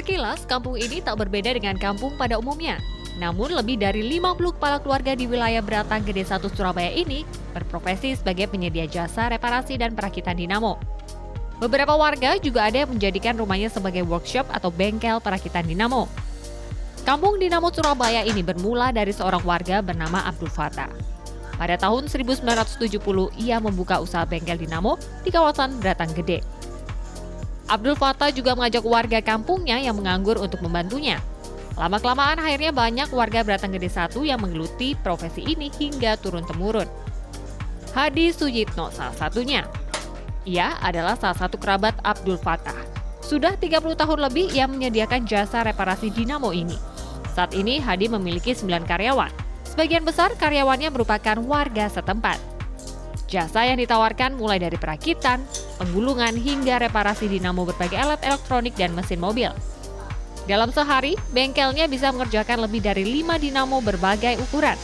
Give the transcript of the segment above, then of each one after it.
Sekilas, kampung ini tak berbeda dengan kampung pada umumnya. Namun lebih dari 50 kepala keluarga di wilayah Beratang Gede 1 Surabaya ini berprofesi sebagai penyedia jasa reparasi dan perakitan dinamo. Beberapa warga juga ada yang menjadikan rumahnya sebagai workshop atau bengkel perakitan dinamo. Kampung Dinamo Surabaya ini bermula dari seorang warga bernama Abdul Fatah. Pada tahun 1970, ia membuka usaha bengkel dinamo di kawasan Beratang Gede. Abdul Fatah juga mengajak warga kampungnya yang menganggur untuk membantunya. Lama-kelamaan akhirnya banyak warga Beratang Gede 1 yang menggeluti profesi ini hingga turun-temurun. Hadi Sujitno salah satunya. Ia adalah salah satu kerabat Abdul Fatah. Sudah 30 tahun lebih ia menyediakan jasa reparasi dinamo ini. Saat ini Hadi memiliki 9 karyawan. Sebagian besar karyawannya merupakan warga setempat. Jasa yang ditawarkan mulai dari perakitan, penggulungan hingga reparasi dinamo berbagai alat elektronik dan mesin mobil. Dalam sehari, bengkelnya bisa mengerjakan lebih dari 5 dinamo berbagai ukuran.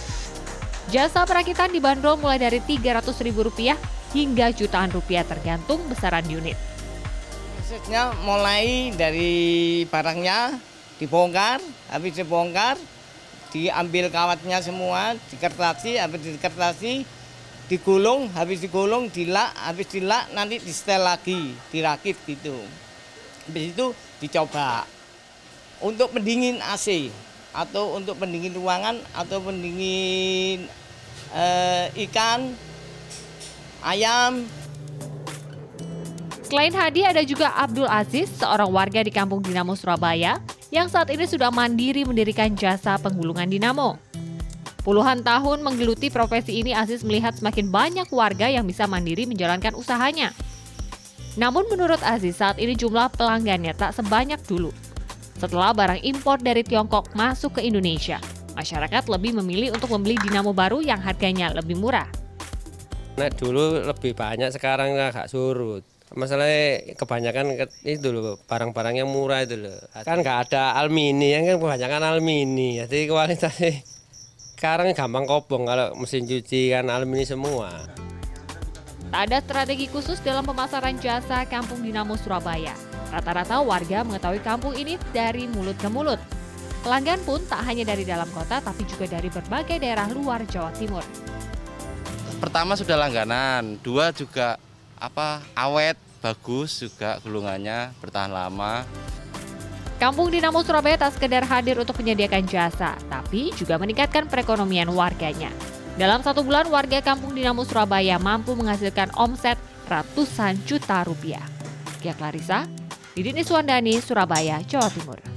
Jasa perakitan dibanderol mulai dari Rp300.000 hingga jutaan rupiah tergantung besaran unit. Prosesnya mulai dari barangnya dibongkar, habis dibongkar, diambil kawatnya semua, dikertasi, habis dikertasi, digulung, habis digulung, dilak, habis dilak nanti disetel lagi, dirakit gitu. Habis itu dicoba untuk pendingin AC atau untuk pendingin ruangan atau pendingin eh, ikan, ayam. Selain Hadi, ada juga Abdul Aziz, seorang warga di kampung Dinamo Surabaya, yang saat ini sudah mandiri mendirikan jasa penggulungan dinamo. Puluhan tahun menggeluti profesi ini, Aziz melihat semakin banyak warga yang bisa mandiri menjalankan usahanya. Namun menurut Aziz, saat ini jumlah pelanggannya tak sebanyak dulu. Setelah barang impor dari Tiongkok masuk ke Indonesia, masyarakat lebih memilih untuk membeli dinamo baru yang harganya lebih murah. Nah dulu lebih banyak, sekarang agak surut. Masalahnya kebanyakan itu loh, barang-barang yang murah itu loh. Kan nggak ada alumini, yang kan kebanyakan alumini. Jadi kualitasnya sekarang gampang kobong kalau mesin cuci kan alumini semua. Tak ada strategi khusus dalam pemasaran jasa Kampung Dinamo Surabaya. Rata-rata warga mengetahui kampung ini dari mulut ke mulut. Pelanggan pun tak hanya dari dalam kota tapi juga dari berbagai daerah luar Jawa Timur. Pertama sudah langganan, dua juga apa awet, bagus juga gulungannya bertahan lama. Kampung Dinamo Surabaya tak sekedar hadir untuk menyediakan jasa, tapi juga meningkatkan perekonomian warganya. Dalam satu bulan, warga Kampung Dinamo Surabaya mampu menghasilkan omset ratusan juta rupiah. Kia Clarissa, Didin Iswandani, Surabaya, Jawa Timur.